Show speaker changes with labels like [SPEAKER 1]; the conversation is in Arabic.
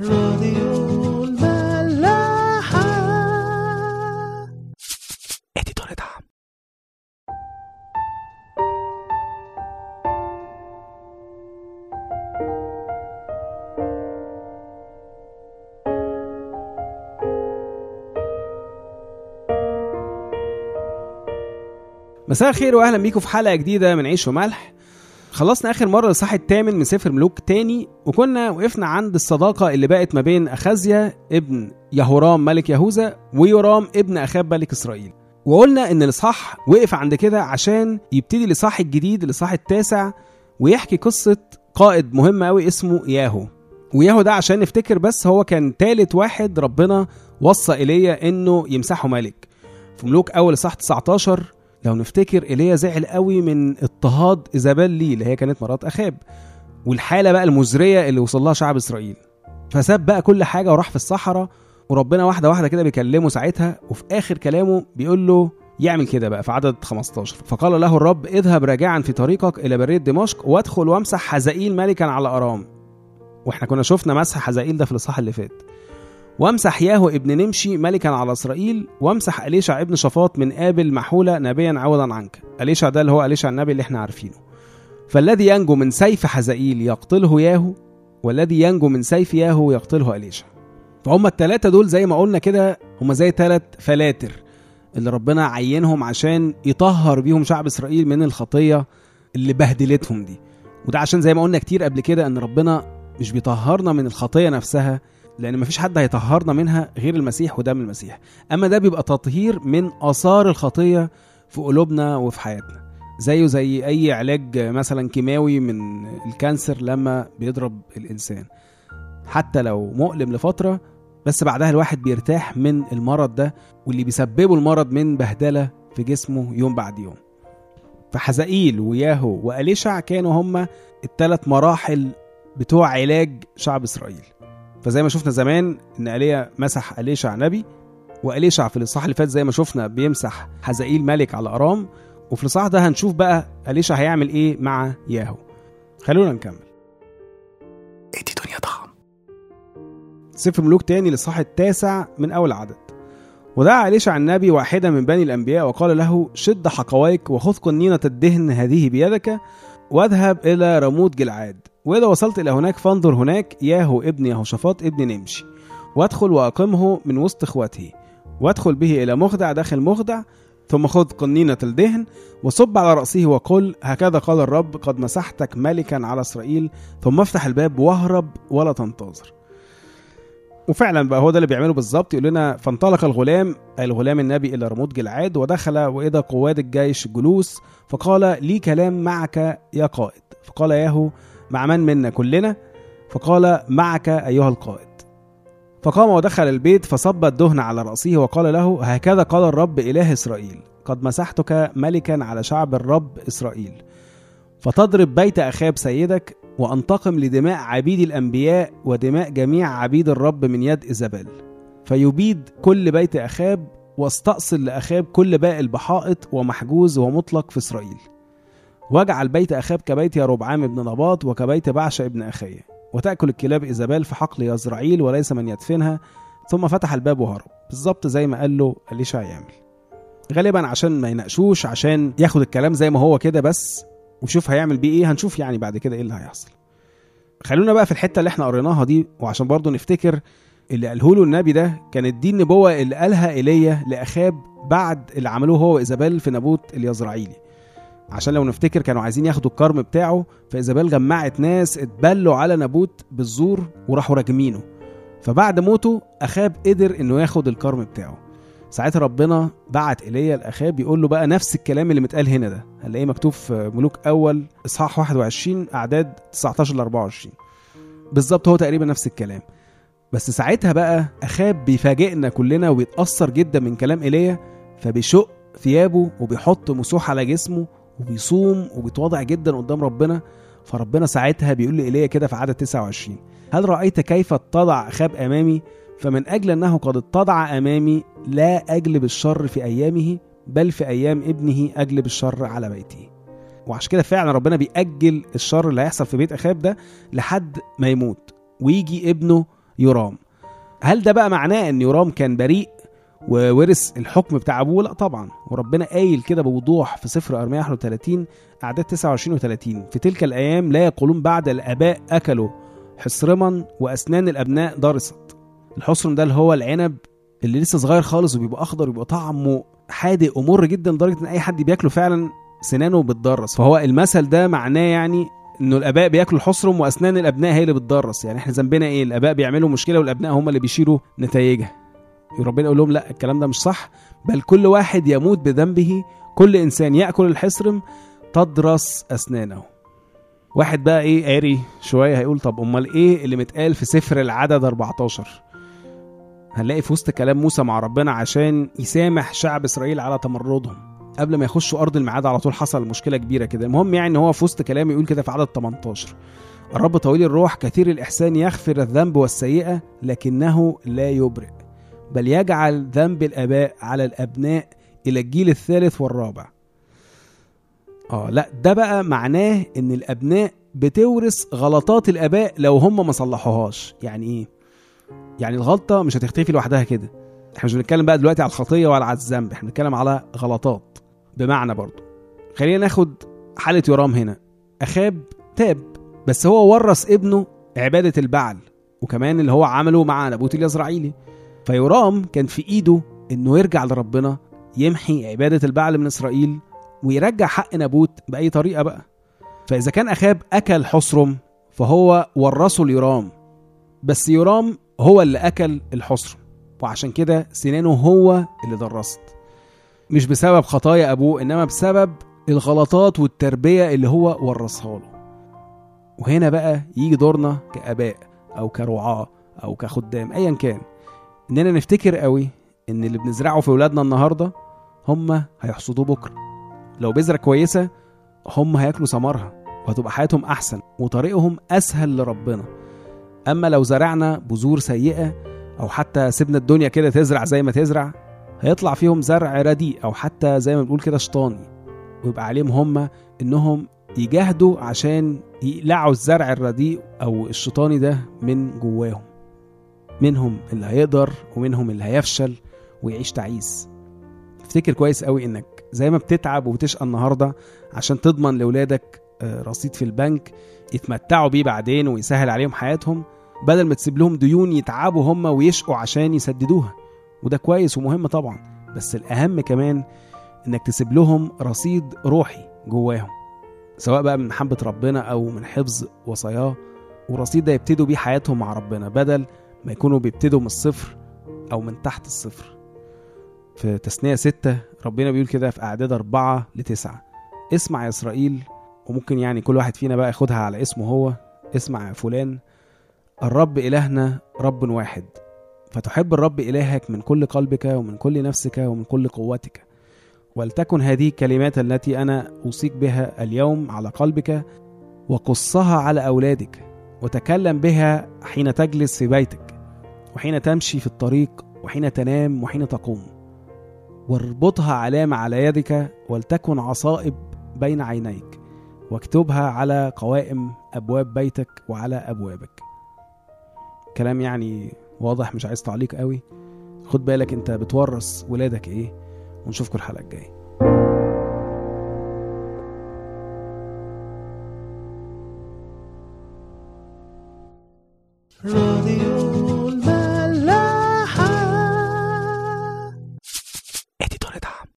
[SPEAKER 1] راديو الملاحة.
[SPEAKER 2] اديتور دعم مساء الخير وأهلا بيكم في حلقة جديدة من عيش وملح. خلصنا آخر مرة الاصحاح الثامن من سفر ملوك تاني وكنا وقفنا عند الصداقة اللي بقت ما بين أخازيا ابن يهورام ملك يهوذا ويورام ابن أخاب ملك إسرائيل. وقلنا إن الإصحاح وقف عند كده عشان يبتدي الإصحاح الجديد الإصحاح التاسع ويحكي قصة قائد مهم قوي اسمه ياهو. وياهو ده عشان نفتكر بس هو كان تالت واحد ربنا وصى ايليا إنه يمسحه ملك. في ملوك أول إصحاح 19 لو نفتكر إيليا زعل قوي من اضطهاد إيزابيل ليه اللي هي كانت مرات أخاب والحالة بقى المزرية اللي وصل لها شعب إسرائيل. فساب بقى كل حاجة وراح في الصحراء وربنا واحدة واحدة كده بيكلمه ساعتها وفي آخر كلامه بيقول له يعمل كده بقى في عدد 15 فقال له الرب اذهب راجعا في طريقك إلى برية دمشق وادخل وامسح حزائيل ملكا على أرام. وإحنا كنا شفنا مسح حزائيل ده في الإصحاح اللي فات. وامسح ياهو ابن نمشي ملكا على إسرائيل وامسح أليشع ابن شفاط من آبل محولة نبيا عوضا عنك. أليشع ده اللي هو أليشع النبي اللي إحنا عارفينه. فالذي ينجو من سيف حزائيل يقتله ياهو والذي ينجو من سيف ياهو يقتله أليشع. فهم التلاتة دول زي ما قلنا كده هم زي تلات فلاتر اللي ربنا عينهم عشان يطهر بيهم شعب إسرائيل من الخطية اللي بهدلتهم دي. وده عشان زي ما قلنا كتير قبل كده إن ربنا مش بيطهرنا من الخطية نفسها لأن مفيش حد هيطهرنا منها غير المسيح ودم المسيح. أما ده بيبقى تطهير من آثار الخطية في قلوبنا وفي حياتنا. زيه زي أي علاج مثلا كيماوي من الكانسر لما بيضرب الإنسان. حتى لو مؤلم لفترة بس بعدها الواحد بيرتاح من المرض ده واللي بيسببه المرض من بهدلة في جسمه يوم بعد يوم. فحزائيل وياهو وأليشع كانوا هما الثلاث مراحل بتوع علاج شعب إسرائيل. فزي ما شفنا زمان إن ايليا مسح إليشع نبي وإليشع في الإصحاح اللي فات زي ما شفنا بيمسح حزائيل ملك على أرام. وفي الإصحاح ده هنشوف بقى إليشع هيعمل إيه مع ياهو. خلونا نكمل.
[SPEAKER 3] ادي دنيا ضخم
[SPEAKER 2] سفر ملوك تاني الاصحاح التاسع من أول عدد. ودعا إليشع النبي واحدا من بني الأنبياء وقال له شد حقويك وخذ قنينة الدهن هذه بيدك واذهب إلى رموت جلعاد. وإذا وصلت إلى هناك فانظر هناك ياهو ابن يهوشافاط ابن نمشي. وادخل وأقمه من وسط إخوته. وادخل به إلى مخدع داخل مخدع ثم خذ قنينة الدهن وصب على رأسه وقل هكذا قال الرب قد مسحتك ملكا على إسرائيل ثم افتح الباب واهرب ولا تنتظر. وفعلا بقى هو ده اللي بيعمله بالظبط يقول لنا فانطلق الغلام الغلام النبي إلى رموت جلعاد ودخل وإذا قواد الجيش جلوس فقال لي كلام معك يا قائد. فقال ياهو مع من منا كلنا فقال معك أيها القائد. فقام ودخل البيت فصب الدهن على رأسه وقال له هكذا قال الرب إله إسرائيل قد مسحتك ملكا على شعب الرب إسرائيل. فتضرب بيت أخاب سيدك وأنتقم لدماء عبيد الأنبياء ودماء جميع عبيد الرب من يد إيزابيل. فيبيد كل بيت أخاب واستأصل لأخاب كل باقي البحائط ومحجوز ومطلق في إسرائيل. واجعل بيت أخاب كبيت يربعام ابن نباط وكبيت بعشة ابن أخيه وتأكل الكلاب إيزابيل في حقل يزرعيل وليس من يدفنها ثم فتح الباب وهرب بالظبط زي ما قال له أليشع يعمل. غالبا عشان ما يناقشوش عشان ياخد الكلام زي ما هو كده بس وشوف هيعمل بيه إيه هنشوف يعني بعد كده إيه اللي هيحصل. خلونا بقى في الحتة اللي إحنا قريناها دي وعشان برضه نفتكر اللي قاله له النبي ده كانت دي النبوه اللي قالها إيليا لأخاب بعد اللي عملوه هو وإيزابيل في نابوت اليزرعيلي. عشان لو نفتكر كانوا عايزين ياخدوا الكرم بتاعه فإيزابيل جمعت ناس اتبلوا على نابوت بالزور وراحوا راجمينه فبعد موته أخاب قدر إنه ياخد الكرم بتاعه. ساعتها ربنا بعت إيليا لأخاب يقول له بقى نفس الكلام اللي متقال هنا ده. هنلاقيه مكتوب في ملوك أول إصحاح 21 أعداد 19 ل 24 بالظبط هو تقريبا نفس الكلام. بس ساعتها بقى أخاب بيفاجئنا كلنا وبيتأثر جدا من كلام إيليا فبيشق ثيابه وبيحط مسوح على جسمه وبيصوم وبيتواضع جدا قدام ربنا فربنا ساعتها بيقول لإيليا كده في عدد 29 هل رأيت كيف اتضع أخاب أمامي؟ فمن أجل أنه قد اتضع أمامي لا أجلب الشر في أيامه بل في أيام ابنه أجلب الشر على بيته. وعشان كده فعلا ربنا بيأجل الشر اللي هيحصل في بيت أخاب ده لحد ما يموت ويجي ابنه يرام. هل ده بقى معناه إن يرام كان بريء؟ وورث الحكم بتاع أبوه. لا طبعا وربنا قايل كده بوضوح في سفر ارميا 31 أعداد 29 و30 في تلك الأيام لا يقولون بعد الآباء أكلوا حصرما وأسنان الأبناء ضرست الحصرم ده اللي هو العنب اللي لسه صغير خالص وبيبقى أخضر وبيبقى طعمه حادق ومر جدا لدرجة إن أي حد بياكله فعلا سنانه بتضرس فهو المثل ده معناه يعني إنه الآباء بياكلوا الحصرم وأسنان الأبناء هي اللي بتضرس يعني إحنا ذنبنا إيه؟ الآباء بيعملوا مشكلة والأبناء هم اللي بيشيلوا نتائجها ربنا يقول لهم لا الكلام ده مش صح. بل كل واحد يموت بذنبه كل إنسان يأكل الحصرم تضرس أسنانه. واحد بقى إيه قاري شوية هيقول طب أمال إيه اللي متقال في سفر العدد 14 هنلاقي في وسط كلام موسى مع ربنا عشان يسامح شعب إسرائيل على تمردهم. قبل ما يخشوا أرض الميعاد على طول حصل مشكلة كبيرة كده. المهم يعني إن هو في وسط كلام يقول كده في عدد 18 الرب طويل الروح كثير الإحسان يغفر الذنب والسيئة لكنه لا يبرئ. بل يجعل ذنب الآباء على الأبناء إلى الجيل الثالث والرابع. آه لا ده بقى معناه إن الأبناء بتورث غلطات الآباء لو هم ما صلحوهاش. يعني إيه؟ يعني الغلطة مش هتختفي لوحدها كده. إحنا مش بنتكلم بقى دلوقتي على الخطية ولا على الذنب إحنا بنتكلم على غلطات. بمعنى برضو خلينا ناخد حالة يرام هنا. أخاب تاب بس هو ورث ابنه عبادة البعل وكمان اللي هو عمله مع نبوت اليزرعيلي فيرام كان في إيده إنه يرجع لربنا يمحي عبادة البعل من إسرائيل ويرجع حق نابوت بأي طريقة بقى. فإذا كان أخاب أكل حصرم فهو ورثه ليرام بس يرام هو اللي أكل الحصرم وعشان كده سنانه هو اللي درست. مش بسبب خطايا أبوه إنما بسبب الغلطات والتربية اللي هو ورثها له. وهنا بقى يجي دورنا كآباء أو كرعاة أو كخدام ايا كان. إننا نفتكر قوي إن اللي بنزرعه في ولادنا النهارده هم هيحصدوه بكرة. لو بذرة كويسة هم هياكلوا ثمرها وهتبقى حياتهم أحسن وطريقهم أسهل لربنا. أما لو زرعنا بذور سيئة أو حتى سيبنا الدنيا كده تزرع زي ما تزرع هيطلع فيهم زرع رديء أو حتى زي ما بنقول كده شيطاني ويبقى عليهم هم إنهم يجاهدوا عشان يقلعوا الزرع الرديء أو الشيطاني ده من جواهم. منهم اللي هيقدر ومنهم اللي هيفشل ويعيش تعيس. افتكر كويس قوي إنك زي ما بتتعب وبتشقى النهارده عشان تضمن لأولادك آه، رصيد في البنك يتمتعوا بيه بعدين ويسهل عليهم حياتهم بدل ما تسيب لهم ديون يتعبوا هم ويشقوا عشان يسددوها. وده كويس ومهم طبعا بس الأهم كمان إنك تسيب لهم رصيد روحي جواهم سواء بقى من محبة ربنا أو من حفظ وصاياه. والرصيد ده يبتدوا بيه حياتهم مع ربنا بدل ما يكونوا بيبتدوا من الصفر أو من تحت الصفر. في تثنية ستة ربنا بيقول كده في أعداد أربعة لتسعة. اسمع يا إسرائيل وممكن يعني كل واحد فينا بقى ياخدها على اسمه هو. اسمع يا فلان الرب إلهنا رب واحد. فتحب الرب إلهك من كل قلبك ومن كل نفسك ومن كل قوتك. ولتكن هذه الكلمات التي أنا أوصيك بها اليوم على قلبك وقصها على أولادك وتكلم بها حين تجلس في بيتك. وحين تمشي في الطريق وحين تنام وحين تقوم. واربطها علامة على يدك ولتكن عصائب بين عينيك. واكتبها على قوائم أبواب بيتك وعلى أبوابك. كلام يعني واضح مش عايز تعليق قوي. خد بالك انت بتورث ولادك إيه ونشوفكم الحلقة الجاية. راديو